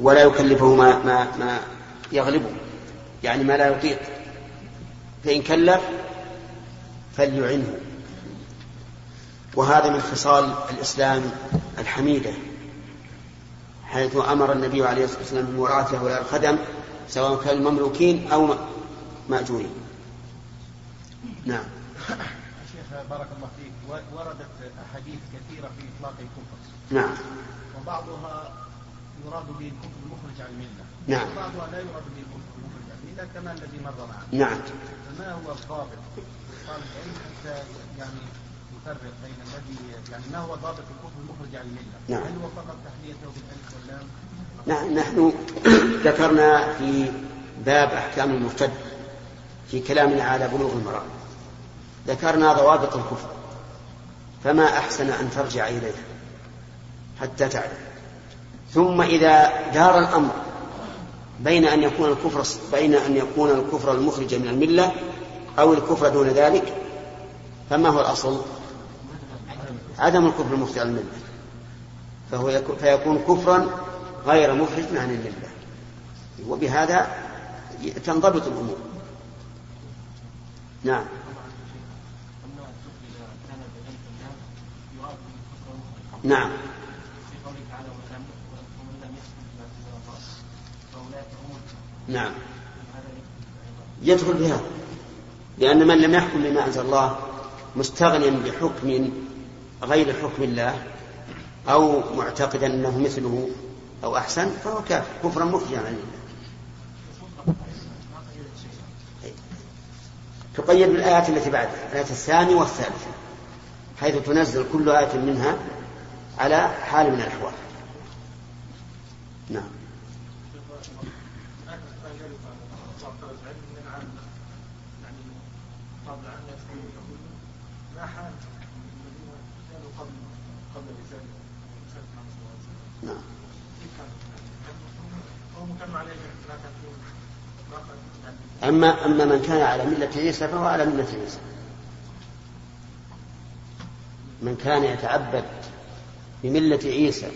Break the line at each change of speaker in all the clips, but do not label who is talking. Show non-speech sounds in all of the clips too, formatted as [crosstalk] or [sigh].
ولا يكلفه ما, ما, ما يغلبه. يعني ما لا يطيق. فإن كلف فليعنه. وهذا من خصال الإسلام الحميدة حيث أمر النبي عليه الصلاة والسلام بمراعاة هؤلاء الخدم سواء كانوا مملوكين أو مأجورين. نعم.
شيخ بارك الله فيك. وردت أحاديث كثيرة في إطلاق الكفر.
نعم.
وبعضها يراد به الكفر المخرج عن الملة.
نعم.
وبعضها لا يراد به الكفر المخرج عن الملة كما الذي مر معنا.
نعم.
فما هو الضابط؟ قال العلم حتى يعني يفرق بين الذي يعني ما هو ضابط الكفر المخرج عن الملة؟
نعم.
هل هو فقط تحليته بالألف واللام؟
نعم نحن [coughs] ذكرنا في باب أحكام المرتد في كلامنا على بلوغ المرأة. ذكرنا ضوابط الكفر فما أحسن أن ترجع إليه حتى تعلم. ثم إذا دار الأمر بين أن يكون الكفر بين أن يكون الكفر المخرج من الملة أو الكفر دون ذلك فما هو الأصل؟ عدم الكفر المخرج عن الملة. فهو يكون فيكون كفرا غير مخرج عن الملة. وبهذا تنضبط الأمور. نعم. نعم. نعم. يدخل بهذا لأن من لم يحكم بما أنزل الله مستغنيا بحكم غير حكم الله أو معتقدا أنه مثله أو أحسن فهو كافر. كفرا مخرجا عن الله. تقيد بالآيات التي بعدها الآية الثانية والثالثة حيث تنزل كل آية منها على حال من الأحوال. نعم. أما أما من كان على ملة عيسى فهو على ملة عيسى. من كان يتعبد بملة عيسى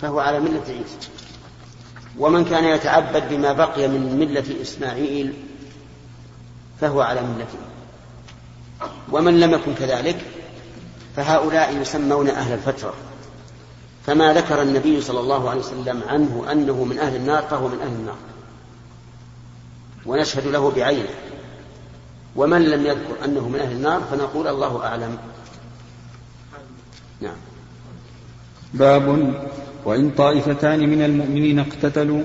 فهو على ملة عيسى. ومن كان يتعبد بما بقي من ملة إسماعيل فهو على ملته ومن لم يكن كذلك فهؤلاء يسمون أهل الفترة. فما ذكر النبي صلى الله عليه وسلم عنه أنه من أهل النار فهو من أهل النار. ونشهد له بعينه. ومن لم يذكر أنه من أهل النار فنقول الله أعلم. نعم.
باب وإن طائفتان من المؤمنين اقتتلوا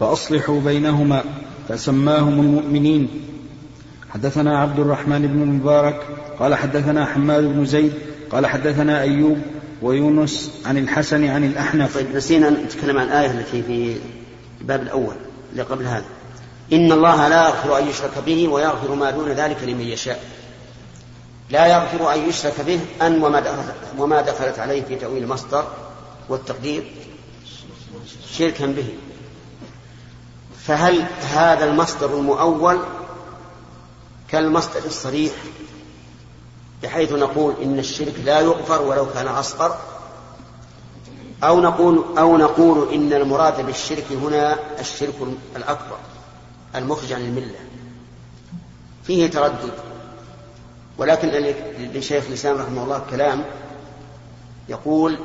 فأصلحوا بينهما فسماهم المؤمنين. حدثنا عبد الرحمن بن المبارك قال حدثنا حماد بن زيد قال حدثنا أيوب ويونس عن الحسن عن الأحنف.
طيب نسينا نتكلم عن الآية التي في الباب الأول اللي قبل هذا. إن الله لا يغفر أن يشرك به ويغفر ما دون ذلك لمن يشاء. لا يغفر أن يشرك به أن وما دخلت, وما دخلت عليه في تأويل المصدر والتقدير شركا به. فهل هذا المصدر المؤول كالمصدر الصريح؟ بحيث نقول إن الشرك لا يغفر ولو كان أصغر أو نقول أو نقول إن المراد بالشرك هنا الشرك الأكبر. المخرج عن الملة. فيه تردد. ولكن لشيخ الإسلام رحمه الله كلام يقول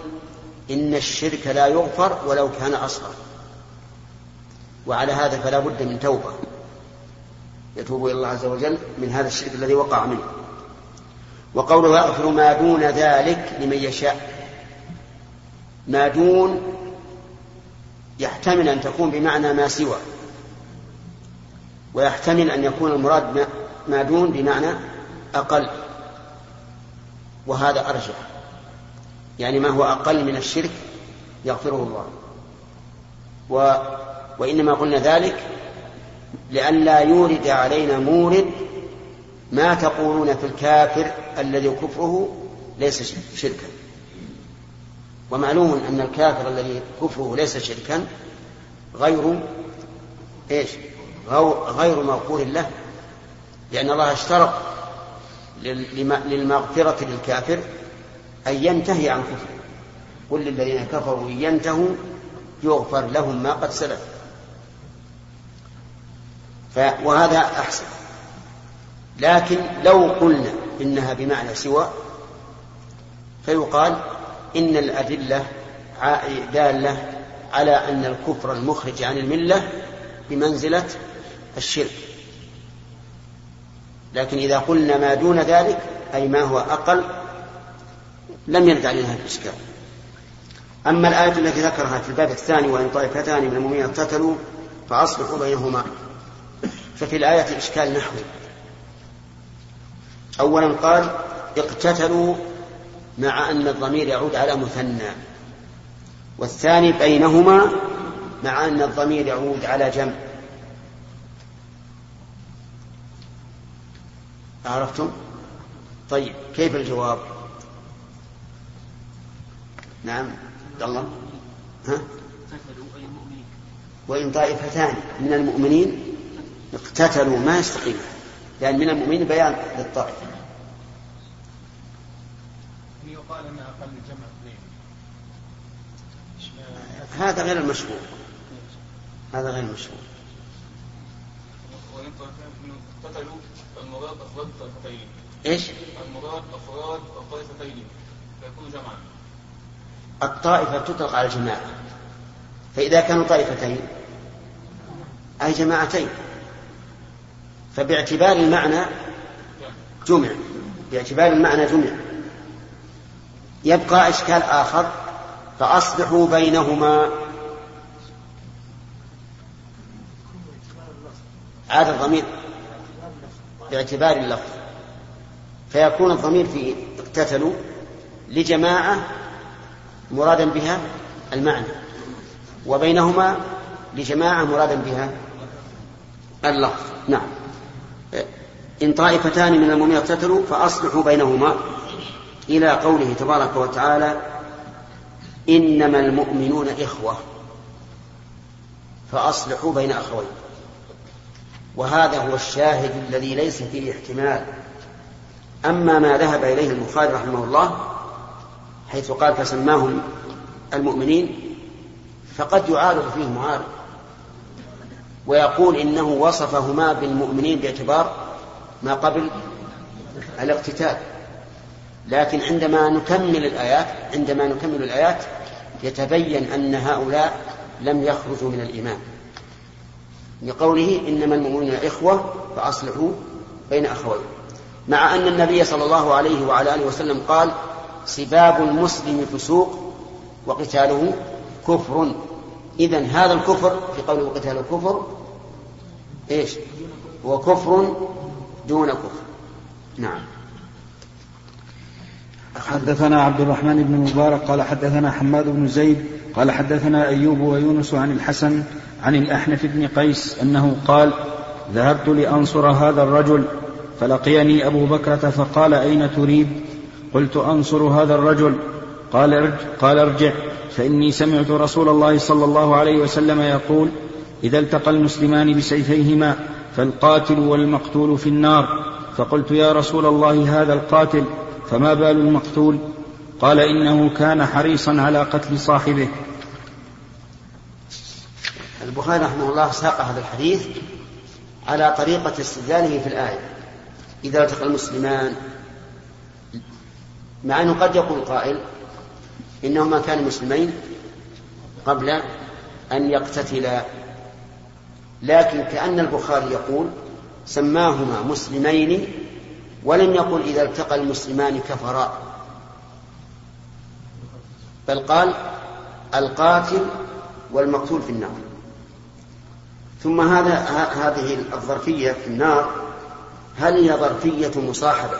إن الشرك لا يغفر ولو كان أصغر. وعلى هذا فلا بد من توبة. يتوب إلى الله عز وجل من هذا الشرك الذي وقع منه. وقوله يغفر ما دون ذلك لمن يشاء. ما دون يحتمل أن تكون بمعنى ما سوى. ويحتمل أن يكون المراد ما دون بمعنى أقل. وهذا أرجح. يعني ما هو أقل من الشرك يغفره الله. و وإنما قلنا ذلك لئلا يورد علينا مورد ما تقولون في الكافر الذي كفره ليس شركا. ومعلوم أن الكافر الذي كفره ليس شركا غير إيش؟ غير مغفور له لأن الله اشترط للمغفرة للكافر أن ينتهي عن كفره. قل للذين كفروا إن ينتهوا يغفر لهم ما قد سلف. وهذا أحسن. لكن لو قلنا إنها بمعنى سوى فيقال إن الأدلة دالة على أن الكفر المخرج عن الملة بمنزلة الشرك. لكن إذا قلنا ما دون ذلك أي ما هو أقل لم يرد علينا الإشكال أما الآية التي ذكرها في الباب الثاني وإن طائفتان من المؤمنين اقتتلوا فأصلحوا بينهما. ففي الآية إشكال نحوي أولا قال اقتتلوا مع أن الضمير يعود على مثنى. والثاني بينهما مع أن الضمير يعود على جمع. عرفتم؟ طيب كيف الجواب؟ نعم عبد الله. ها؟ وإن طائفتان من المؤمنين اقتتلوا ما يستقيم. لأن من المؤمنين بيان للطائفة
يقال أنها أقل جمع اثنين.
هذا غير المشهور هذا غير المشهور
وإن طائفتان اقتتلوا المراد أفراد الطائفتين
إيش؟
المراد أفراد الطائفتين فيكون جمعا.
الطائفة تطلق على الجماعة. فإذا كانوا طائفتين أي جماعتين؟ فباعتبار المعنى جمع. باعتبار المعنى جمع. يبقى إشكال آخر فأصلحوا بينهما. عاد الضمير. باعتبار اللفظ فيكون الضمير في اقتتلوا لجماعة مرادا بها المعنى وبينهما لجماعة مرادا بها اللفظ. نعم. إن طائفتان من المؤمنين اقتتلوا فأصلحوا بينهما إلى قوله تبارك وتعالى إنما المؤمنون إخوة فأصلحوا بين أخوين. وهذا هو الشاهد الذي ليس فيه احتمال. أما ما ذهب إليه البخاري رحمه الله حيث قال فسماهم المؤمنين فقد يعارض فيه معارض ويقول إنه وصفهما بالمؤمنين باعتبار ما قبل الاقتتال. لكن عندما نكمل الآيات عندما نكمل الآيات يتبين أن هؤلاء لم يخرجوا من الإيمان. لقوله إنما المؤمنون إخوة فأصلحوا بين أخوين مع أن النبي صلى الله عليه وعلى آله وسلم قال سباب المسلم فسوق وقتاله كفر. إذا هذا الكفر في قوله وقتاله كفر إيش؟ هو كفر دون كفر. نعم.
حدثنا عبد الرحمن بن مبارك قال حدثنا حماد بن زيد قال حدثنا أيوب ويونس عن الحسن عن الأحنف بن قيس أنه قال ذهبت لأنصر هذا الرجل فلقيني أبو بكرة فقال أين تريد؟ قلت أنصر هذا الرجل. قال ارجع, قال ارجع. فإني سمعت رسول الله صلى الله عليه وسلم يقول إذا التقى المسلمان بسيفيهما فالقاتل والمقتول في النار. فقلت يا رسول الله هذا القاتل فما بال المقتول؟ قال إنه كان حريصا على قتل صاحبه.
البخاري رحمه الله ساق هذا الحديث على طريقة استدلاله في الآية. إذا التقى المسلمان مع أنه قد يقول قائل إنهما كانوا مسلمين قبل أن يقتتلا لكن كأن البخاري يقول سماهما مسلمين ولم يقل إذا التقى المسلمان كفرا. بل قال القاتل والمقتول في النار. ثم هذا هذه الظرفية في النار هل هي ظرفية مصاحبة؟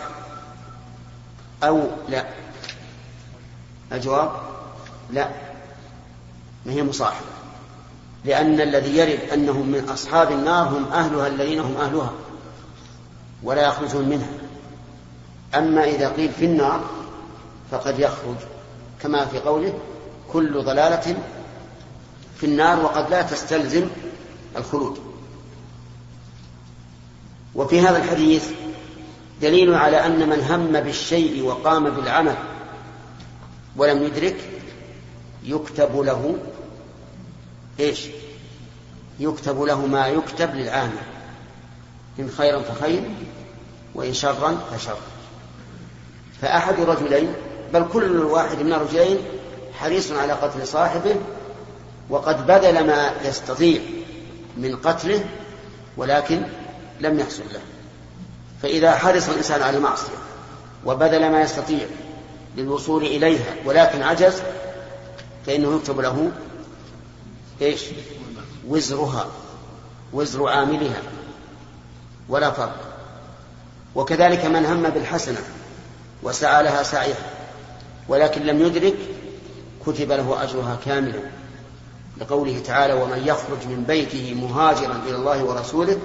أو لا؟ الجواب؟ لا. ما هي مصاحبة؟ لأن الذي يرد أنهم من أصحاب النار هم أهلها الذين هم أهلها ولا يخرجون منها. أما إذا قيل في النار فقد يخرج. كما في قوله كل ضلالة في النار وقد لا تستلزم الخلود. وفي هذا الحديث دليل على أن من هم بالشيء وقام بالعمل ولم يدرك يكتب له إيش؟ يكتب له ما يكتب للعامل إن خيرا فخير وإن شرا فشر. فأحد الرجلين بل كل واحد من الرجلين حريص على قتل صاحبه وقد بذل ما يستطيع. من قتله ولكن لم يحصل له. فإذا حرص الإنسان على المعصية وبذل ما يستطيع للوصول إليها ولكن عجز فإنه يكتب له إيش؟ وزرها وزر عاملها. ولا فرق. وكذلك من هم بالحسنة وسعى لها سعيها ولكن لم يدرك كتب له أجرها كاملا. لقوله تعالى ومن يخرج من بيته مهاجرا إلى الله ورسوله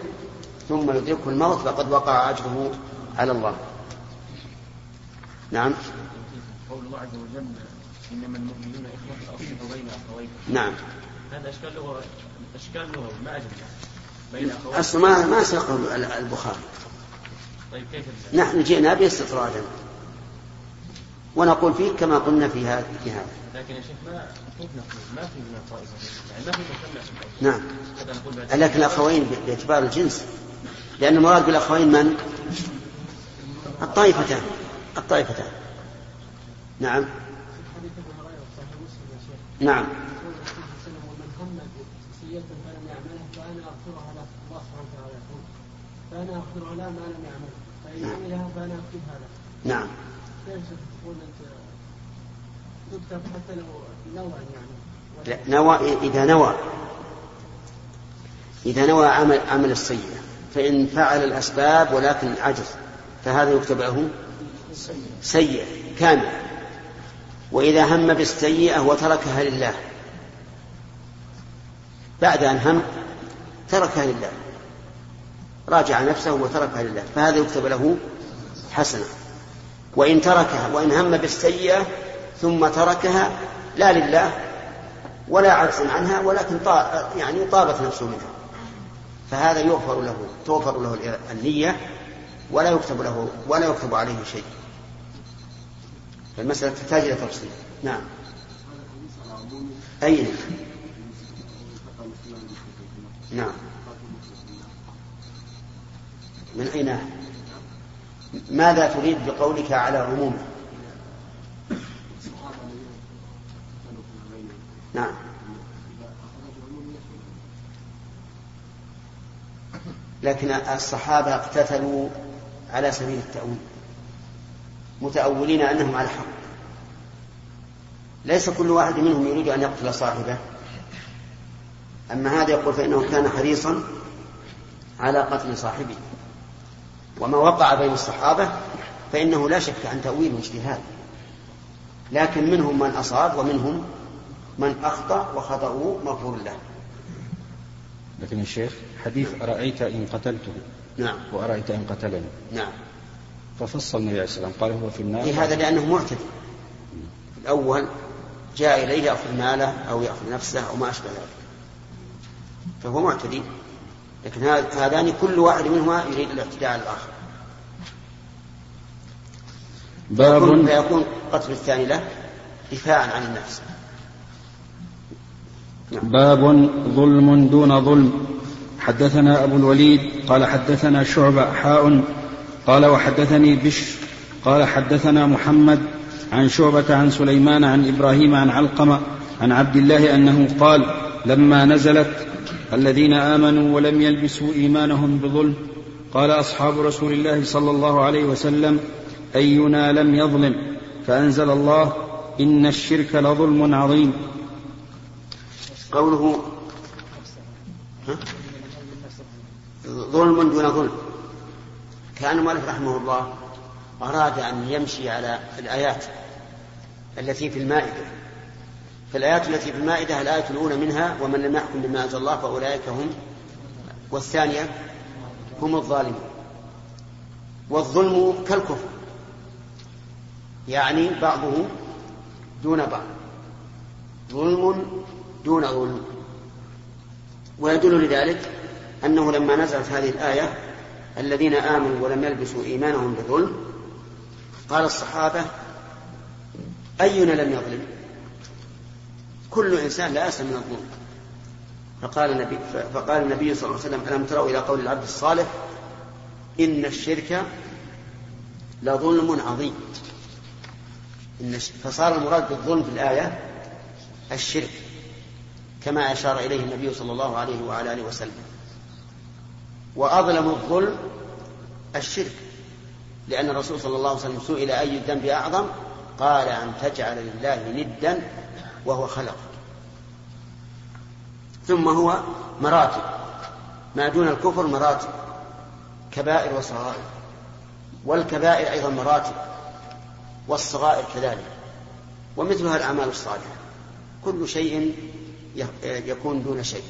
ثم يدركه الموت فقد وقع أجره على الله. نعم.
قول الله عز وجل إنما المؤمنون إخوة فاصلحوا بين أخويكم.
نعم.
هذا أشكال لغة أشكال لغوي ما أجل بين أخويكم.
أصل ما ما ساقه البخاري.
طيب كيف؟
نحن جئنا به استطرادا ونقول فيه كما قلنا في هذا في هذا.
لكن يا شيخ ما كيف نقول؟ ما في من الطائفة يعني ما في مثنى
نعم.
هذا نقول بعد
لكن الأخوين باعتبار الجنس. لأن المراد بالأخوين من؟ الطائفتان. الطائفتان. نعم.
حديث ابو هريره صحيح مسلم يا شيخ
نعم.
يقول الرسول صلى الله عليه وسلم ومن هم بسيئة فلم يعملها فانا اغفرها له الله سبحانه وتعالى يقول فانا اغفرها له ما لم يعملها فإن عملها فانا اكتبها له
نعم. لا نوى إذا نوى إذا نوى عمل عمل السيئة فإن فعل الأسباب ولكن عجز فهذا يكتب له سيئة كاملة. وإذا هم بالسيئة وتركها لله. بعد أن هم تركها لله. راجع نفسه وتركها لله. فهذا يكتب له حسنة. وإن تركها وإن هم بالسيئة ثم تركها لا لله ولا عجز عنها ولكن طا يعني طابت نفسه منها. فهذا يغفر له توفر له النية ولا يكتب له ولا يكتب عليه شيء. فالمسألة تحتاج إلى تفصيل. نعم. أي نعم. نعم. من أي ناحية ماذا تريد بقولك على عمومه نعم. لكن الصحابة اقتتلوا على سبيل التأويل متأولين أنهم على حق. ليس كل واحد منهم يريد أن يقتل صاحبه. أما هذا يقول فإنه كان حريصا على قتل صاحبه. وما وقع بين الصحابة فإنه لا شك عن تأويل واجتهاد لكن منهم من أصاب ومنهم من أخطأ وخطأه مغفور له.
لكن الشيخ حديث أرأيت إن قتلته؟
نعم.
وأرأيت إن قتلني؟
نعم.
ففصل النبي عليه الصلاة والسلام قال هو في النار.
هذا لأنه معتدي الأول جاء إليه يأخذ ماله أو يأخذ نفسه أو ما أشبه ذلك. فهو معتدي. لكن هذان كل واحد منهما يريد الاعتداء على الآخر.
باب
فيكون قتل الثاني له دفاعا عن النفس. نعم.
باب ظلم دون ظلم. حدثنا أبو الوليد قال حدثنا شعبة حاء قال وحدثني بش قال حدثنا محمد عن شعبة عن سليمان عن إبراهيم عن علقمة عن عبد الله أنه قال لما نزلت الذين آمنوا ولم يلبسوا إيمانهم بظلم. قال أصحاب رسول الله صلى الله عليه وسلم أينا لم يظلم فأنزل الله إن الشرك لظلم عظيم.
قوله؟ ظلم دون ظلم. كان المؤلف رحمه الله أراد أن يمشي على الآيات التي في المائدة. فالآيات التي في المائدة الآية الأولى منها ومن لم يحكم بما أنزل الله فأولئك هم والثانية هم الظالمون. والظلم كالكفر يعني بعضه دون بعض. ظلم دون ظلم. ويدل لذلك أنه لما نزلت هذه الآية الذين آمنوا ولم يلبسوا إيمانهم بظلم قال الصحابة أينا لم يظلم؟ كل إنسان لا يسلم من الظلم. فقال النبي فقال النبي صلى الله عليه وسلم ألم تروا إلى قول العبد الصالح إن الشرك لظلم عظيم. إن فصار المراد بالظلم في الآية الشرك كما أشار إليه النبي صلى الله عليه وعلى آله وسلم. وأظلم الظلم الشرك لأن الرسول صلى الله عليه وسلم سئل أي الذنب أعظم؟ قال أن تجعل لله ندا وهو خلقك ثم هو مراتب. ما دون الكفر مراتب. كبائر وصغائر. والكبائر أيضا مراتب. والصغائر كذلك. ومثلها الأعمال الصالحة. كل شيء يكون دون شيء.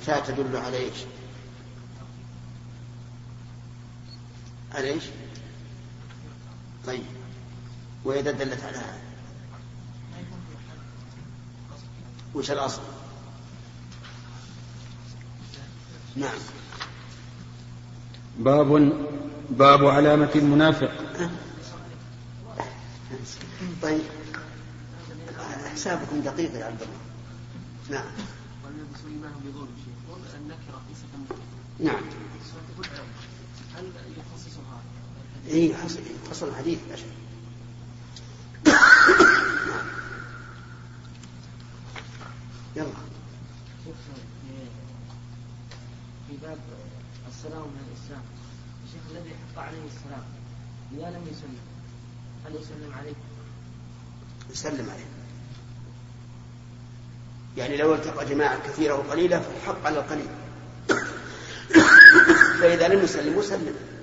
الفاء تدل على إيش؟ على إيش؟ طيب. وإذا دلت على هذا. وش الأصل؟ نعم.
باب باب علامة المنافق.
طيب. حسابكم دقيق يا عبد الله. نعم
والنبي سليمان بظلم شيء النكرة ليست النكرة
نعم
تقول هل يخصصها
اي حصل حصل الحديث يا شيخ يلا.
في باب السلام من الإسلام. الشيخ الذي حق عليه السلام إذا لم يسلم هل يسلم عليه؟
يسلم عليه. يعني لو التقى جماعة كثيرة وقليلة فالحق على القليل. فإذا لم يسلم يسلم.
مثل الماشي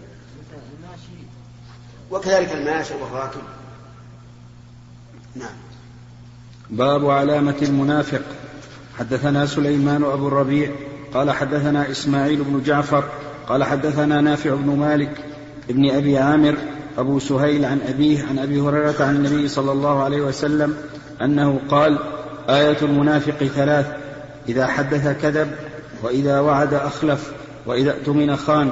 وكذلك الماشي والراكب نعم.
باب علامة المنافق. حدثنا سليمان أبو الربيع قال حدثنا إسماعيل بن جعفر قال حدثنا نافع بن مالك ابن أبي عامر أبو سهيل عن أبيه عن أبي هريرة عن النبي صلى الله عليه وسلم أنه قال آية المنافق ثلاث إذا حدث كذب وإذا وعد أخلف وإذا اؤتمن خان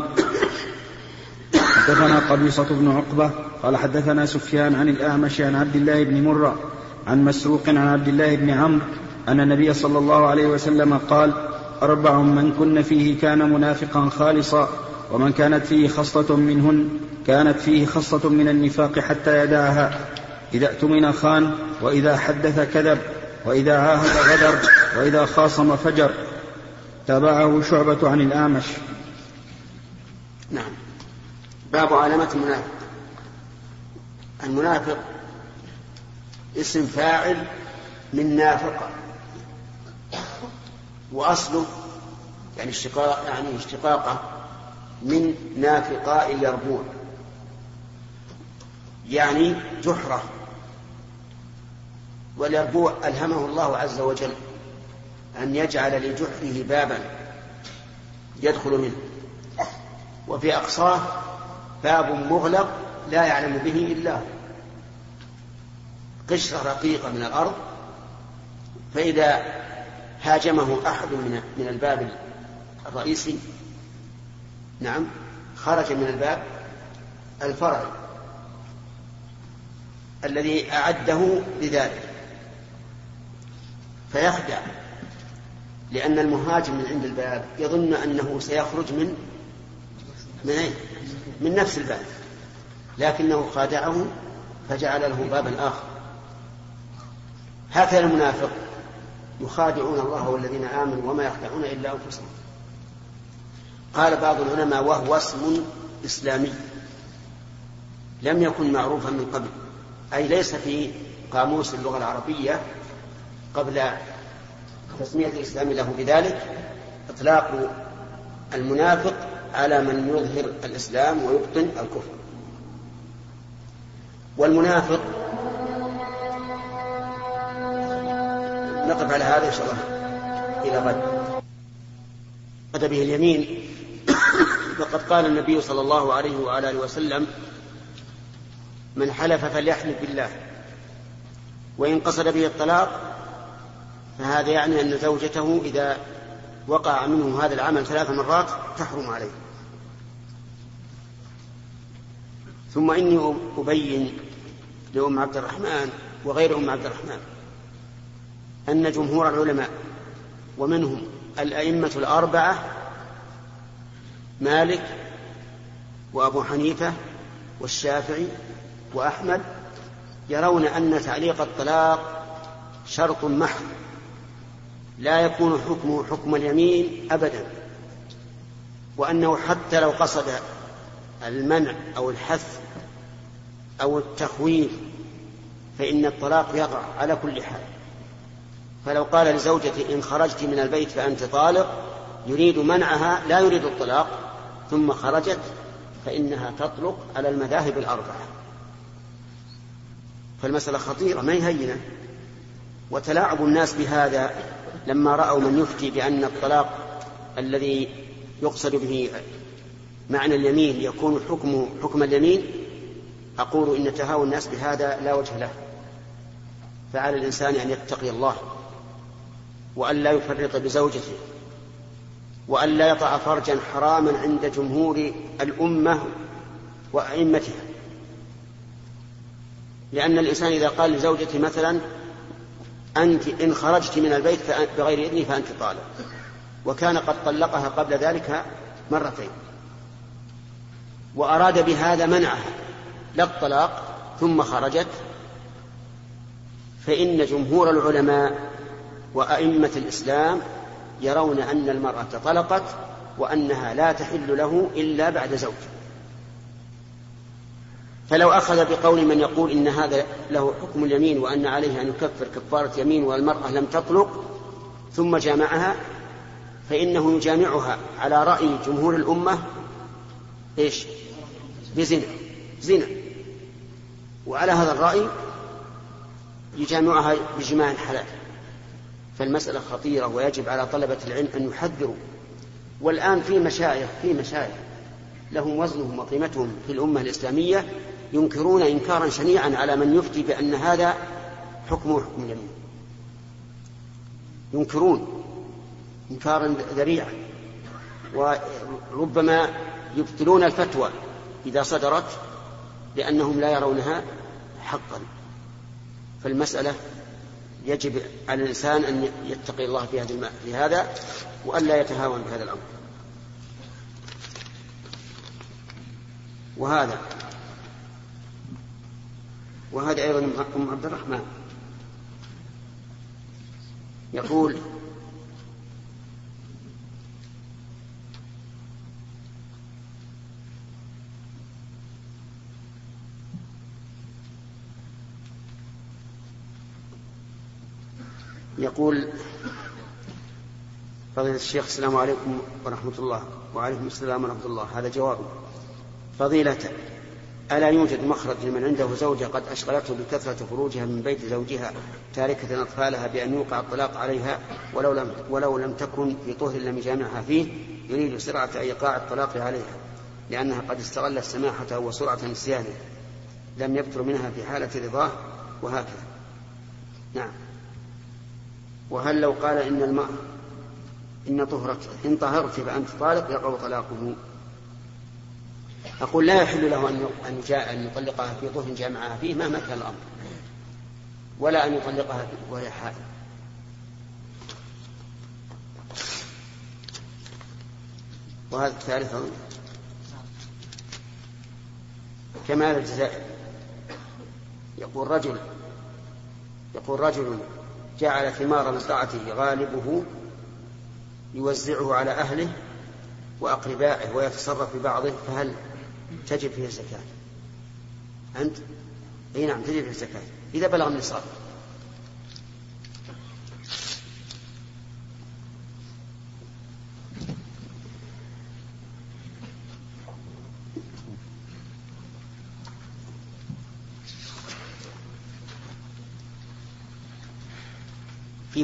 حدثنا قبيصة بن عقبة قال حدثنا سفيان عن الأعمش عن عبد الله بن مرة عن مسروق عن عبد الله بن عمرو أن النبي صلى الله عليه وسلم قال أربع من كن فيه كان منافقا خالصا ومن كانت فيه خصلة منهن كانت فيه خصلة من النفاق حتى يدعها إذا اؤتمن خان وإذا حدث كذب وإذا عاهد غدر وإذا خاصم فجر. تابعه شعبة عن الأعمش.
نعم. باب علامة المنافق. المنافق اسم فاعل من نافقة. وأصله يعني اشتقاق يعني اشتقاقه من نافقاء يربوع. يعني جحرة. واليربوع ألهمه الله عز وجل أن يجعل لجحره بابا يدخل منه. وفي أقصاه باب مغلق لا يعلم به إلا قشرة رقيقة من الأرض فإذا هاجمه أحد من من الباب الرئيسي نعم خرج من الباب الفرعي الذي أعده لذلك. فيخدع لأن المهاجم من عند الباب يظن أنه سيخرج من من أين؟ من نفس الباب. لكنه خادعه فجعل له بابا آخر. هكذا المنافق. يخادعون الله والذين آمنوا وما يخدعون إلا أنفسهم. قال بعض العلماء وهو اسم إسلامي. لم يكن معروفا من قبل. أي ليس في قاموس اللغة العربية قبل تسمية الإسلام له بذلك إطلاق المنافق على من يظهر الإسلام ويبطن الكفر. والمنافق نقف على هذا إن شاء الله إلى غد. قصد به اليمين. [coughs] فقد قال النبي صلى الله عليه وعلى آله وسلم من حلف فليحلف بالله وإن قصد به الطلاق فهذا يعني أن زوجته إذا وقع منه هذا العمل ثلاث مرات تحرم عليه. ثم إني أبين لأم عبد الرحمن وغير أم عبد الرحمن أن جمهور العلماء ومنهم الأئمة الأربعة مالك وأبو حنيفة والشافعي وأحمد يرون أن تعليق الطلاق شرط محض لا يكون حكمه حكم اليمين أبدا وأنه حتى لو قصد المنع أو الحث أو التخويف فإن الطلاق يقع على كل حال. فلو قال لزوجته إن خرجت من البيت فأنت طالق يريد منعها لا يريد الطلاق ثم خرجت فإنها تطلق على المذاهب الأربعة. فالمسألة خطيرة ما هي هينة؟ وتلاعب الناس بهذا لما رأوا من يفتي بأن الطلاق الذي يقصد به معنى اليمين يكون حكم حكم اليمين أقول إن تهاون الناس بهذا لا وجه له. فعلى الإنسان أن يتقي الله وأن لا يفرط بزوجته وأن لا يطع فرجا حراما عند جمهور الأمة وأئمتها. لأن الإنسان إذا قال لزوجته مثلا أنت إن خرجت من البيت بغير إذني فأنت طالق. وكان قد طلقها قبل ذلك مرتين. وأراد بهذا منعها لا الطلاق ثم خرجت. فإن جمهور العلماء وأئمة الإسلام يرون أن المرأة طلقت وأنها لا تحل له إلا بعد زوج. فلو أخذ بقول من يقول إن هذا له حكم اليمين وأن عليه أن يكفر كفارة يمين والمرأة لم تطلق ثم جامعها فإنه يجامعها على رأي جمهور الأمة إيش؟ بزنا. زنا. وعلى هذا الرأي يجامعها بجماع حلال فالمسألة خطيرة ويجب على طلبة العلم أن يحذروا. والآن في مشايخ في مشايخ لهم وزنهم وقيمتهم في الأمة الإسلامية ينكرون إنكارا شنيعا على من يفتي بأن هذا حكمه حكم اليمين. ينكرون إنكارا ذريعا وربما يبطلون الفتوى إذا صدرت لأنهم لا يرونها حقا. فالمسألة يجب على الإنسان أن يتقي الله في هذا في هذا وأن لا يتهاون بهذا الأمر. وهذا وهذا أيضا أم عبد الرحمن. يقول يقول فضيلة الشيخ السلام عليكم ورحمة الله. وعليكم السلام ورحمة الله. هذا جواب. فضيلة ألا يوجد مخرج لمن عنده زوجة قد أشغلته بكثرة خروجها من بيت زوجها تاركة أطفالها بأن يوقع الطلاق عليها ولو لم ولو لم تكن في طهر لم يجامعها فيه يريد سرعة إيقاع الطلاق عليها لأنها قد استغلت سماحته وسرعة نسيانه لم يبطل منها في حالة رضاه وهكذا. نعم. وهل لو قال إن الماء إن طهرت إن طهرت فأنت طالق يقع طلاقه. أقول لا يحل له أن أن أن يطلقها في طهر جامعها فيه مهما كان الأمر. ولا أن يطلقها وهي حائل وهذا الثالث كمال الجزائر يقول رجل يقول رجل جعل ثمار مزرعته غالبه يوزعه على أهله وأقربائه ويتصرف ببعضه فهل تجب فيه الزكاة؟ أنت؟ أي نعم تجب فيه الزكاة إذا بلغ النصاب.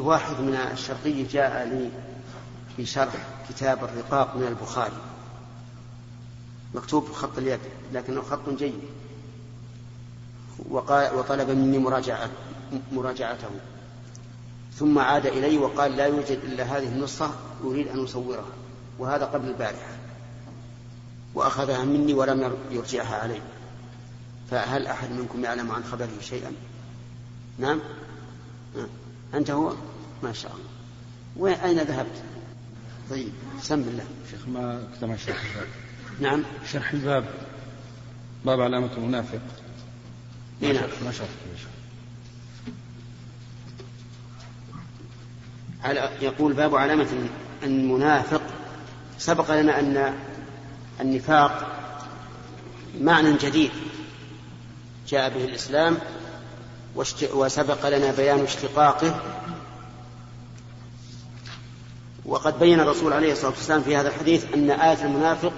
واحد من الشرقية جاء لي في شرح كتاب الرقاق من البخاري. مكتوب بخط اليد لكنه خط جيد. وقال وطلب مني مراجعة مراجعته. ثم عاد إلي وقال لا يوجد إلا هذه النسخة أريد أن أصورها. وهذا قبل البارحة. وأخذها مني ولم يرجعها علي. فهل أحد منكم يعلم عن خبره شيئا؟ نعم؟ أنت هو؟ ما شاء الله. وين أين ذهبت؟ طيب سم الله.
شيخ ما اكتمل شرح الباب.
نعم.
شرح الباب. باب علامة المنافق.
إيه نعم.
ما شرح.
على يقول باب علامة المنافق. سبق لنا أن النفاق معنى جديد جاء به الإسلام وسبق لنا بيان اشتقاقه وقد بين الرسول عليه الصلاة والسلام في هذا الحديث أن آية المنافق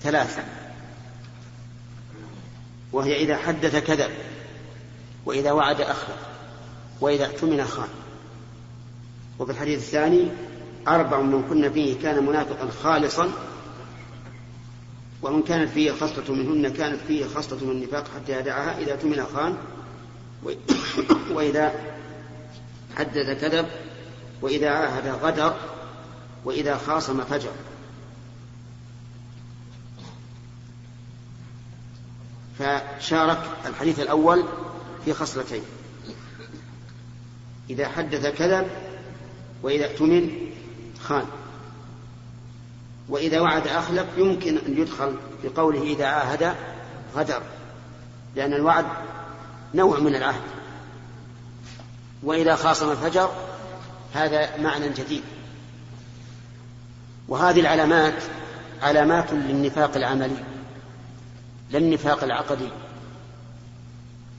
ثلاثة وهي إذا حدث كذب وإذا وعد أخلف وإذا اؤتمن خان. وفي الحديث الثاني أربع من كن فيه كان منافقا خالصا ومن كانت فيه خصلة منهن كانت فيه خصلة من النفاق حتى يدعها إذا اؤتمن خان [coughs] وإذا حدث كذب وإذا عاهد غدر وإذا خاصم فجر. فشارك الحديث الأول في خصلتين. إذا حدث كذب وإذا اؤتمن خان. وإذا وعد أخلف يمكن أن يدخل بقوله إذا عاهد غدر لأن الوعد نوع من العهد. وإذا خاصم فجر هذا معنى جديد. وهذه العلامات علامات للنفاق العملي لا النفاق العقدي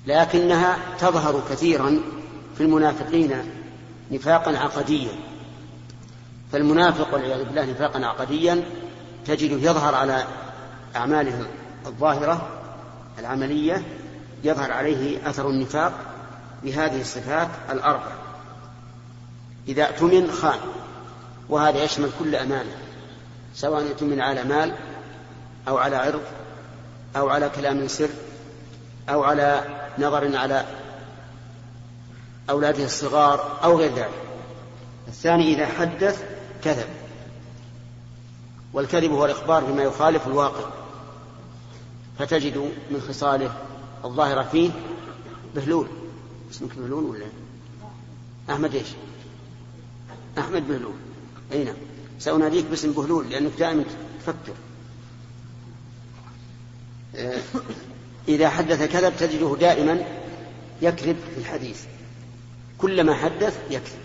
لكنها تظهر كثيرا في المنافقين نفاقا عقديا. فالمنافق والعياذ بالله نفاقا عقديا تجده يظهر على أعماله الظاهرة العملية يظهر عليه أثر النفاق بهذه الصفات الأربع. إذا اؤتمن خان وهذا يشمل كل أمانة سواء اؤتمن على مال أو على عرض أو على كلام سر أو على نظر على أولاده الصغار أو غير ذلك. الثاني إذا حدث كذب والكذب هو الإخبار بما يخالف الواقع فتجد من خصاله الظاهرة فيه بهلول. اسمك بهلول ولا؟ أحمد إيش؟ أحمد بهلول. أي نعم. سأناديك باسم بهلول لأنك دائما تفكر. آه، إذا حدث كذب تجده دائما يكذب في الحديث. كلما حدث يكذب.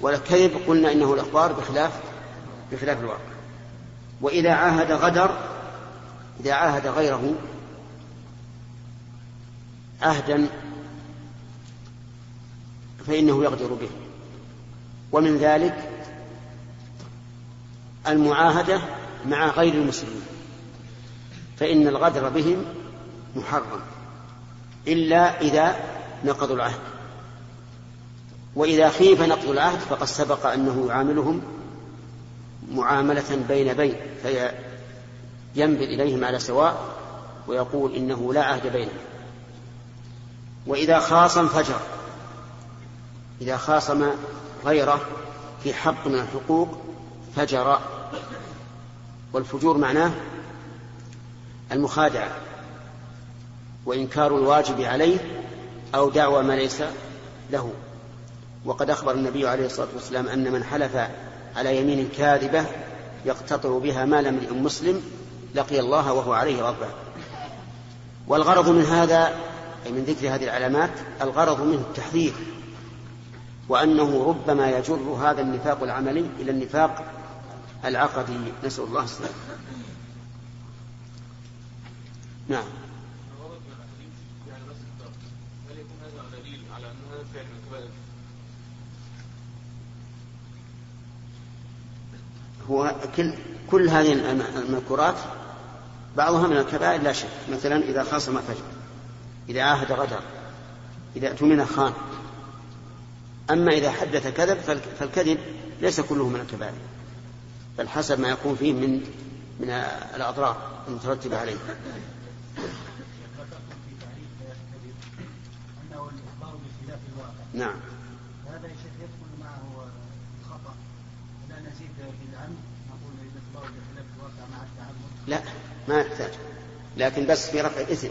والكذب قلنا إنه الأخبار بخلاف بخلاف الواقع. وإذا عاهد غدر إذا عاهد غيره عهدا فإنه يغدر به. ومن ذلك المعاهدة مع غير المسلمين فإن الغدر بهم محرم إلا إذا نقضوا العهد. وإذا خيف نقض العهد فقد سبق أنه يعاملهم معاملة بين بين فينبذ إليهم على سواء ويقول إنه لا عهد بيننا وإذا خاصم فجر إذا خاصم غيره في حق من الحقوق فجر. والفجور معناه المخادعة وإنكار الواجب عليه أو دعوى ما ليس له. وقد أخبر النبي عليه الصلاة والسلام أن من حلف على يمين كاذبة يقتطع بها مال امرئ مسلم لقي الله وهو عليه غضبان والغرض من هذا أي من ذكر هذه العلامات الغرض منه التحذير. وأنه ربما يجر هذا النفاق العملي إلى النفاق العقدي. نسأل الله السلامة. نعم. هو كل كل هذه الم- المذكورات بعضها من الكبائر لا شك. مثلا إذا خاصم فجر إذا عاهد غدر إذا اؤتمن خان أما إذا حدث كذب فالك- فالكذب ليس كله من الكبائر بل حسب ما يكون فيه من من الأضرار المترتبة عليه. نعم.
هذا يا شيخ يدخل معه الاخبار بخلاف الواقع مع
لا ما يحتاج. لكن بس في رفع الإثم.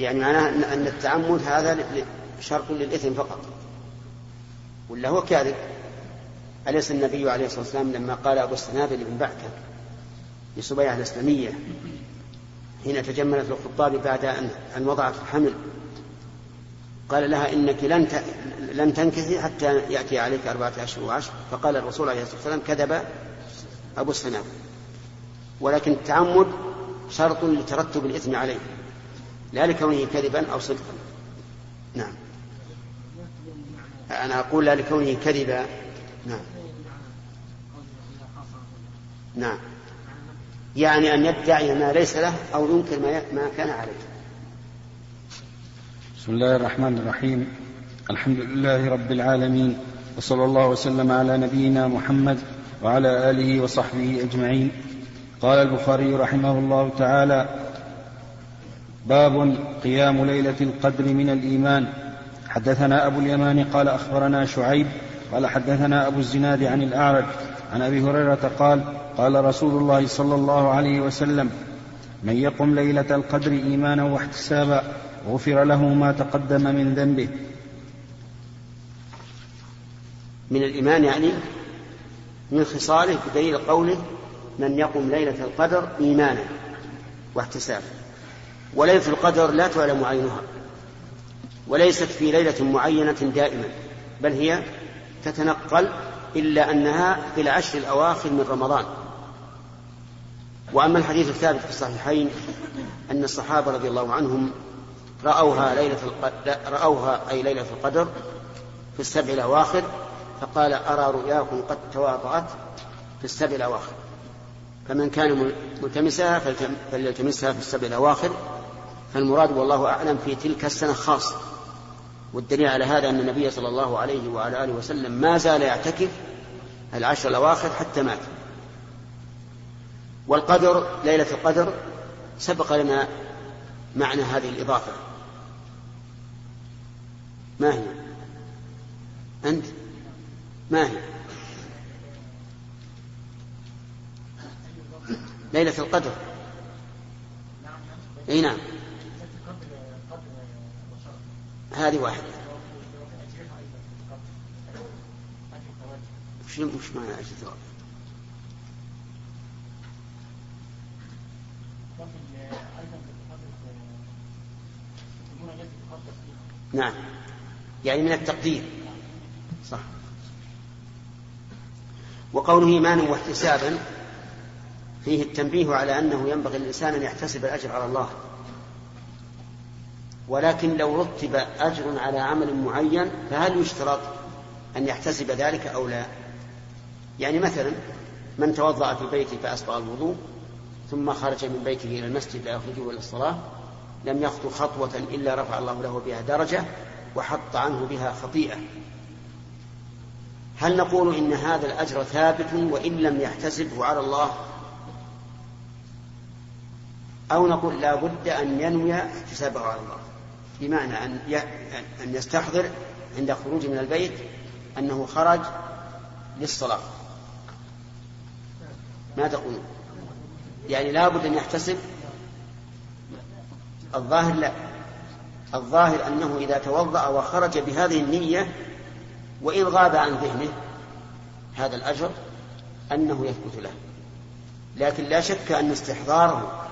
يعني معناه أن- التعمد هذا شرط للإثم فقط. ولا هو كاذب؟ أليس النبي عليه الصلاة والسلام لما قال أبو السنابل بن بعكة لسبيعة الإسلامية حين تجملت الخطاب بعد أن أن وضعت الحمل قال لها إنك لن. لن تنكثي حتى يأتي عليك أربعة أشهر وعشر. فقال الرسول عليه الصلاة والسلام كذب أبو السنابل. ولكن التعمد شرط لترتب الإثم عليه. لا لكونه كذبا أو صدقا. نعم. أنا أقول لا لكونه كذبا. نعم. نعم. يعني أن يدعي ما ليس له أو ينكر ما, ما كان عليه.
بسم الله الرحمن الرحيم. الحمد لله رب العالمين وصلى الله وسلم على نبينا محمد وعلى آله وصحبه أجمعين. قال البخاري رحمه الله تعالى باب قيام ليلة القدر من الإيمان. حدثنا أبو اليمان قال أخبرنا شعيب قال حدثنا أبو الزناد عن الأعرج عن أبي هريرة قال قال رسول الله صلى الله عليه وسلم من يقم ليلة القدر إيمانا واحتسابا غفر له ما تقدم من ذنبه.
من الإيمان يعني من خصاله بدليل قوله من يقم ليلة القدر إيمانا واحتسابا. وليلة القدر لا تعلم عينها وليست في ليلة معينة دائما بل هي تتنقل إلا أنها في العشر الأواخر من رمضان وأما الحديث الثابت في الصحيحين أن الصحابة رضي الله عنهم رأوها ليلة. رأوها أي ليلة القدر في السبع الأواخر فقال أرى رؤياكم قد تواطأت في السبع الأواخر فمن كان ملتمسها فليلتمسها في السبع الأواخر فالمراد والله أعلم في تلك السنة خاصة والدليل على هذا أن النبي صلى الله عليه وعلى آله وسلم ما زال يعتكف العشر الأواخر حتى مات. والقدر ليلة القدر سبق لنا معنى هذه الإضافة. ما هي؟ أنت؟ ما هي؟ ليلة القدر. أي نعم. هذه واحدة. وش معنى أجل ثواب؟ نعم. يعني من التقدير. صح. وقوله إيمانا واحتسابا فيه التنبيه على أنه ينبغي للإنسان أن يحتسب الأجر على الله. ولكن لو رتب أجر على عمل معين فهل يشترط أن يحتسب ذلك أو لا؟ يعني مثلا من توضأ في بيته فأسبغ الوضوء ثم خرج من بيته إلى المسجد لا يخرجه إلى الصلاة لم يخطو خطوة إلا رفع الله له بها درجة وحط عنه بها خطيئة. هل نقول إن هذا الأجر ثابت وإن لم يحتسبه على الله؟ أو نقول لا بد أن ينوي احتسابه على الله. بمعنى أن أن يستحضر عند خروجه من البيت أنه خرج للصلاة. ما تقولون؟ يعني لا بد أن يحتسب؟ الظاهر لا. الظاهر أنه إذا توضأ وخرج بهذه النية وإن غاب عن ذهنه هذا الأجر أنه يثبت له. لكن لا شك أن استحضاره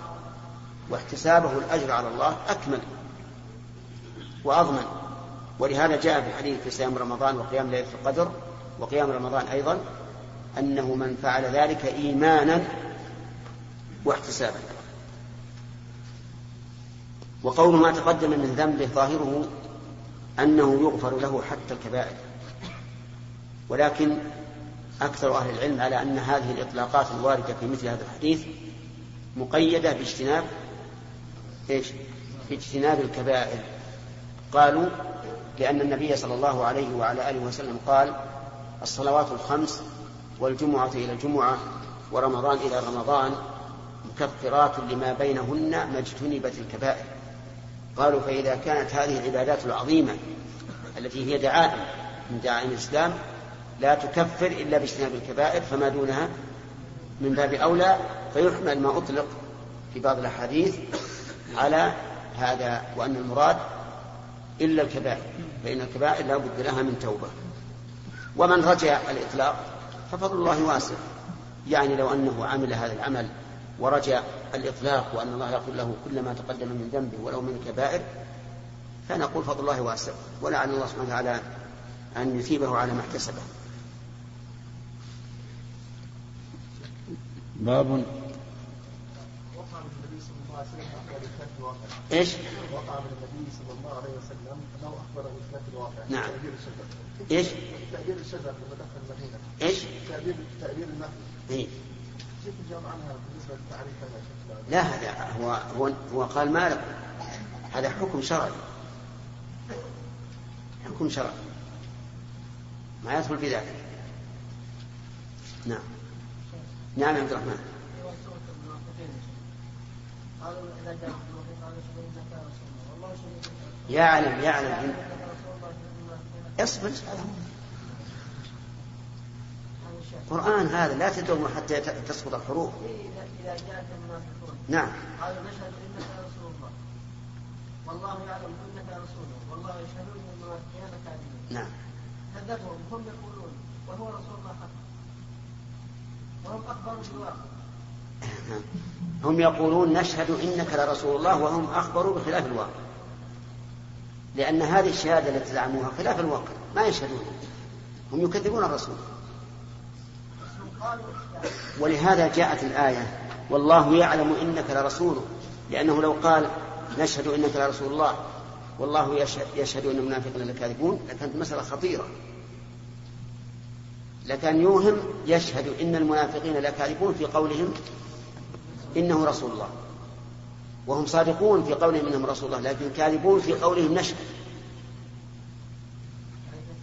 واحتسابه الأجر على الله أكمل. وأضمن. ولهذا جاء في الحديث في صيام رمضان وقيام ليلة القدر وقيام رمضان أيضا أنه من فعل ذلك إيمانا واحتسابا. وقول ما تقدم من ذنبه ظاهره أنه يغفر له حتى الكبائر. ولكن أكثر أهل العلم على أن هذه الإطلاقات الواردة في مثل هذا الحديث مقيدة باجتناب إيش؟ باجتناب الكبائر. قالوا لأن النبي صلى الله عليه وعلى آله وسلم قال الصلوات الخمس والجمعة إلى الجمعة ورمضان إلى رمضان مكفرات لما بينهن ما اجتنبت الكبائر. قالوا فإذا كانت هذه العبادات العظيمة التي هي دعائم من دعائم الإسلام لا تكفر إلا باجتناب الكبائر فما دونها من باب أولى فيحمل ما أطلق في بعض الأحاديث على هذا وأن المراد إلا الكبائر فإن الكبائر لا بد لها من توبة. ومن رجع الإطلاق ففضل الله واسع. يعني لو أنه عمل هذا العمل ورجع الإطلاق وأن الله يغفر له كل ما تقدم من ذنبه ولو من الكبائر فنقول فضل الله واسع. ولعل الله سبحانه وتعالى أن يثيبه على ما احتسبه.
باب
وقع من النبي صلى الله عليه وسلم أخبر بخلاف الواقع
إيش
وقع من النبي صلى الله عليه وسلم أنه أخبر بخلاف الواقع
نعم. إيش؟
تأبير الشجر لما دخل المدينة.
إيش؟
تأبير تأبير النخل
إيه؟
كيف الجواب عنها بالنسبة للتعريف هذا؟
لا هذا هو هو هو قال ما لكم. هذا حكم شرعي. حكم شرعي. ما يدخل في ذلك. نعم. نعم يا عبد الرحمن. يعلم يعلم إن...
رسول الله هذا
اصبر.
الشيء
القرآن هذا لا تدعو حتى تسقط الحروف.
اذا إذا جاءك المنافقون
نعم.
قالوا نشهد إنك رسول الله. والله يعلم إنك رسوله والله يشهد المنافقين كاذبون
نعم.
كذبهم هم يقولون وهو رسول الله حق وهم اخبروا بالواقع.
هم يقولون نشهد إنك لرسول الله وهم أخبروا بخلاف الواقع. لأن هذه الشهادة التي زعموها خلاف الواقع ما يشهدون. هم يكذبون الرسول. ولهذا جاءت الآية والله يعلم إنك لرسوله لأنه لو قال نشهد إنك لرسول الله والله يشهد, إن المنافقين لكاذبون لكانت مسألة خطيرة. لكان يوهم يشهد إن المنافقين لكاذبون في قولهم إنه رسول الله. وهم صادقون في قولهم إنهم رسول الله لكن كاذبون في قولهم نشهد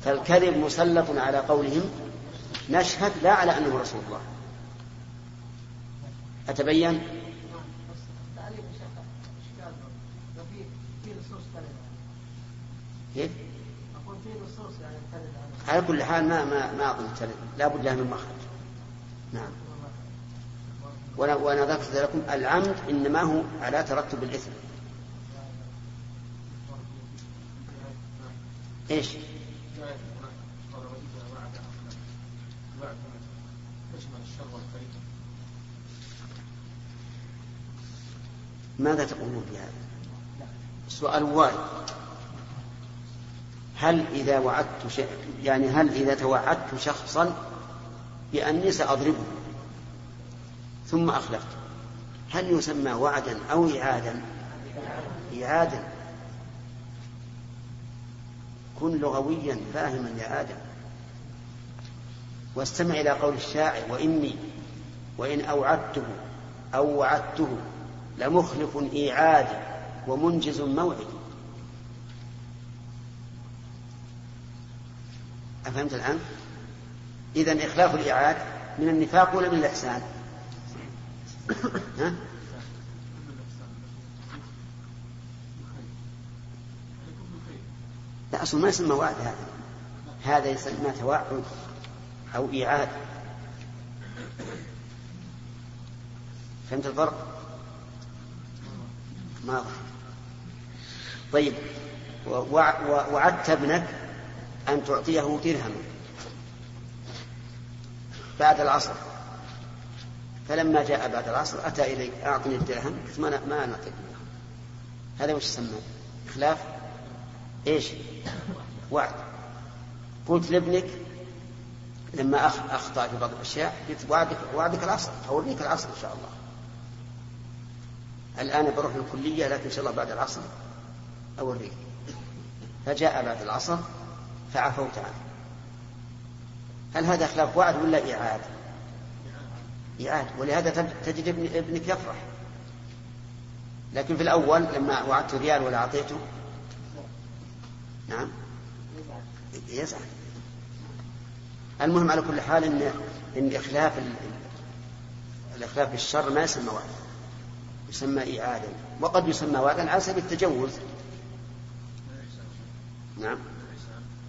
فالكذب مسلط على قولهم نشهد لا على أنه رسول الله.
أتبين؟ على
كل حال ما ما ما أظن. لا بد لها من مخرج. نعم. وأنا ذكرت لكم العمد إنما هو على ترتب
الشر والخير
ماذا تقولون في هذا؟ السؤال وارد هل إذا وعدت. يعني هل إذا توعدت شخصا بأني سأضربه؟ ثم أخلفت. هل يسمى وعدا أو إعادا؟ إعادا. كن لغويا فاهما يا آدم واستمع إلى قول الشاعر وإني وإن أوعدته أو وعدته لمخلف إيعادي ومنجز موعدي أفهمت الآن؟ إذا إخلاف الإيعاد من النفاق ولا من الإحسان؟ ها؟ [coughs] لا أصلا ما يسمى وعد هذا هذا يسمى توعد أو إيعاد فهمت الفرق؟ ما. طيب ووعدت ابنك أن تعطيه درهما بعد العصر فلما جاء بعد العصر أتى إلي أعطني الدرهم. قلت ما ما نعطيك. هذا وش يسمى؟ خلاف إيش؟ وعد. قلت لابنك لما أخ- أخطأ في بعض الأشياء قلت وعدك وعدك العصر أوريك العصر إن شاء الله. الآن بروح الكلية لكن إن شاء الله بعد العصر أوريك. فجاء بعد العصر فعفوت عنه. هل هذا خلاف وعد ولا إعاد إعاد ولهذا تج- تجد ابن ابنك يفرح. لكن في الأول لما وعدت ريال ولا أعطيته نعم يزعل. المهم على كل حال ان إن إخلاف ال- الإخلاف في الشر ما يسمى وعدا يسمى ايعادا وقد يسمى وعدا على سبيل التجوز. نعم.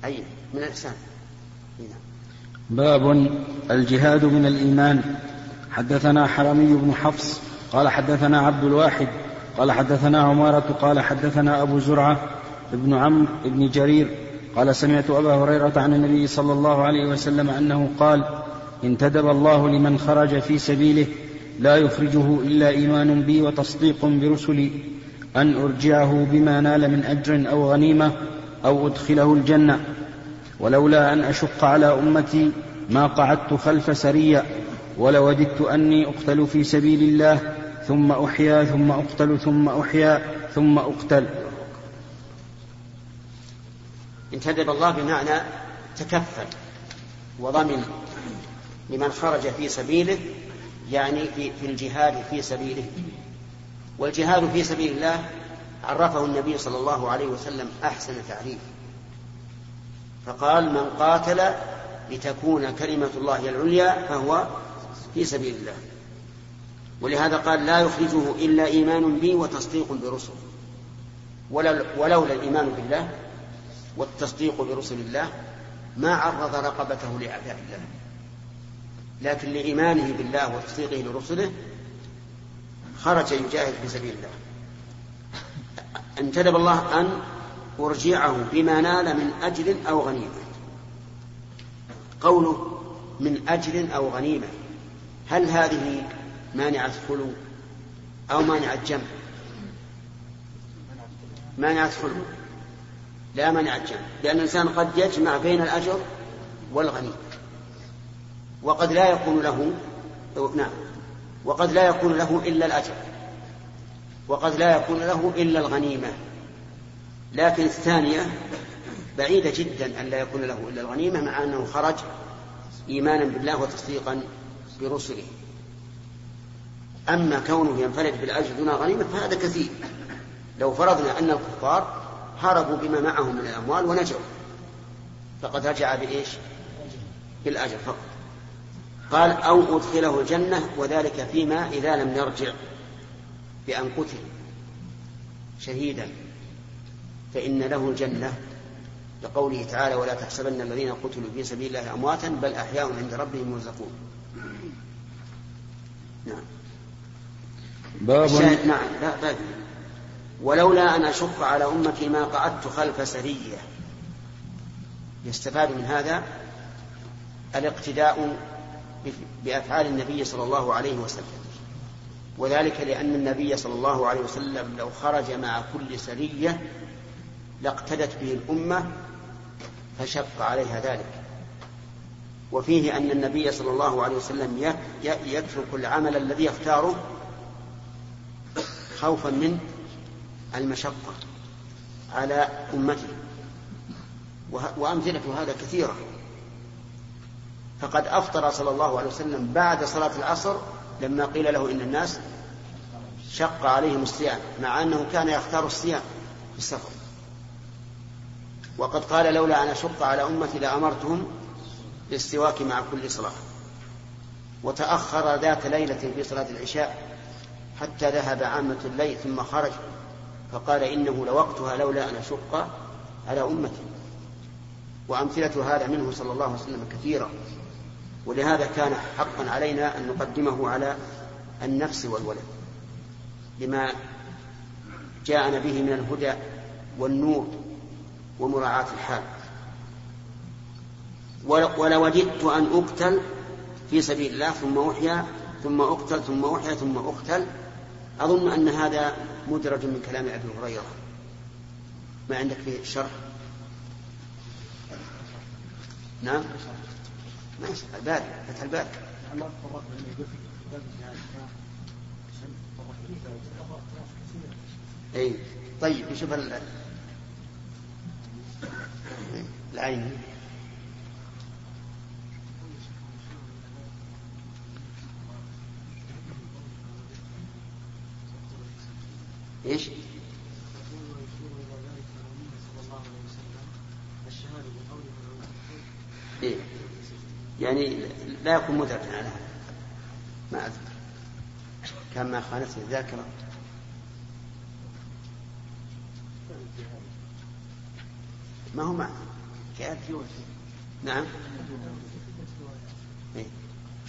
أي من الإحسان. أي نعم.
باب الجهاد من الإيمان. حدثنا حرمي بن حفص قال حدثنا عبد الواحد قال حدثنا عمارة قال حدثنا أبو زرعة ابن عمرو بن جرير قال سمعت أبا هريرة عن النبي صلى الله عليه وسلم أنه قال انتدب الله لمن خرج في سبيله لا يخرجه إلا إيمان بي وتصديق برسلي أن أرجعه بما نال من أجر أو غنيمة أو أدخله الجنة ولولا أن أشق على أمتي ما قعدت خلف سرية ولوددت أني أقتل في سبيل الله ثم أحيا ثم أقتل ثم أحيا ثم أقتل.
انتدب الله بمعنى تكفل وضمن لمن خرج في سبيله يعني في, في الجهاد في سبيله. والجهاد في سبيل الله عرفه النبي صلى الله عليه وسلم أحسن تعريف. فقال من قاتل لتكون كلمة الله العليا فهو في سبيل الله. ولهذا قال لا يخرجه إلا إيمان بي وتصديق برسل. ولو- ولولا الإيمان بالله والتصديق برسل الله ما عرض رقبته لأعداء الله. لكن لإيمانه بالله وتصديقه لرسله خرج يجاهد في سبيل الله. انتدب الله أن أرجعه بما نال من أجر أو غنيمة. قوله من أجر أو غنيمة. هل هذه مانعة خلو أو مانعة جمع مانعة خلو لا مانع الجمع. لأن الإنسان قد يجمع بين الأجر والغنيمة وقد لا يكون له نعم. وقد لا يكون له إلا الأجر. وقد لا يكون له إلا الغنيمة. لكن الثانية بعيدة جدا أن لا يكون له إلا الغنيمة مع أنه خرج إيمانا بالله وتصديقا برسله. أما كونه ينفرد بالأجر دون غنيمة فهذا كثير. لو فرضنا أن الكفار هربوا بما معهم من الأموال ونجوا. فقد رجع بإيش؟ بالأجر فقط. قال أو أدخله الجنة وذلك فيما إذا لم يرجع. بأن قتل شهيدا. فإن له الجنة. لقوله تعالى ولا تحسبن الذين قتلوا في سبيل الله أمواتا بل أحياء عند ربهم يرزقون. نعم.
باب
نعم لا باقي ولولا أن أشق على أمتي ما قعدت خلف سرية. يستفاد من هذا الاقتداء بأفعال النبي صلى الله عليه وسلم. وذلك لأن النبي صلى الله عليه وسلم لو خرج مع كل سرية لاقتدت به الأمة فشق عليها ذلك. وفيه أن النبي صلى الله عليه وسلم يترك العمل الذي يختاره خوفا من المشقة على أمته. وأمثلة هذا كثيرة. فقد أفطر صلى الله عليه وسلم بعد صلاة العصر لما قيل له إن الناس شق عليهم الصيام مع أنه كان يختار الصيام في السفر. وقد قال لولا أن أشق على أمتي لأمرتهم بالسواك مع كل صلاة. وتأخر ذات ليلة في صلاة العشاء حتى ذهب عامة الليل ثم خرج فقال إنه لوقتها لولا أن أشق على أمتي. وأمثلة هذا منه صلى الله عليه وسلم كثيرة. ولهذا كان حقا علينا أن نقدمه على النفس والولد. لما جاءنا به من الهدى والنور ومراعاة الحال. ولوددت أن أقتل في سبيل الله ثم أحيا ثم أقتل ثم أحيا ثم أقتل أظن أن هذا مدرج من كلام أبي هريرة. ما عندك فيه شرح نعم؟ ماشي الباري فتح
في بين
اي طيب نشوف ال... العين إيش؟
يقول ويشير إلى ذلك النبي صلى الله عليه وسلم الشهاده بقوله
يعني لا يكون مدركا على هذا. ما أذكر. كان ما خانته الذاكرة. ما هو معنى؟ كان نعم. إيه.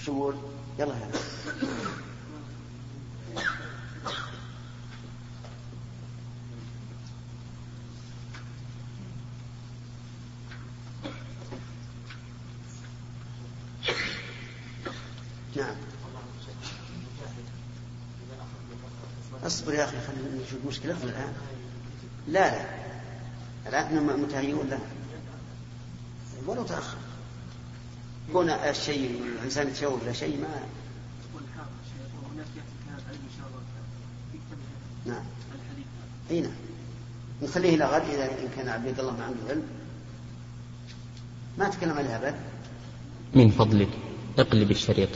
شو يلا هذا نعم اصبر يا نشوف مشكلتنا الآن؟ لا لا. الآن منتهيون ولا ولو تأخر. كون الشيء الإنسان يتشوق إلى شيء ما. نعم. إي نعم. نخليه إلى غد إذا إن كان عبد الله ما عنده علم ما تكلم عليها أبد.
من فضلك اقلب الشريط.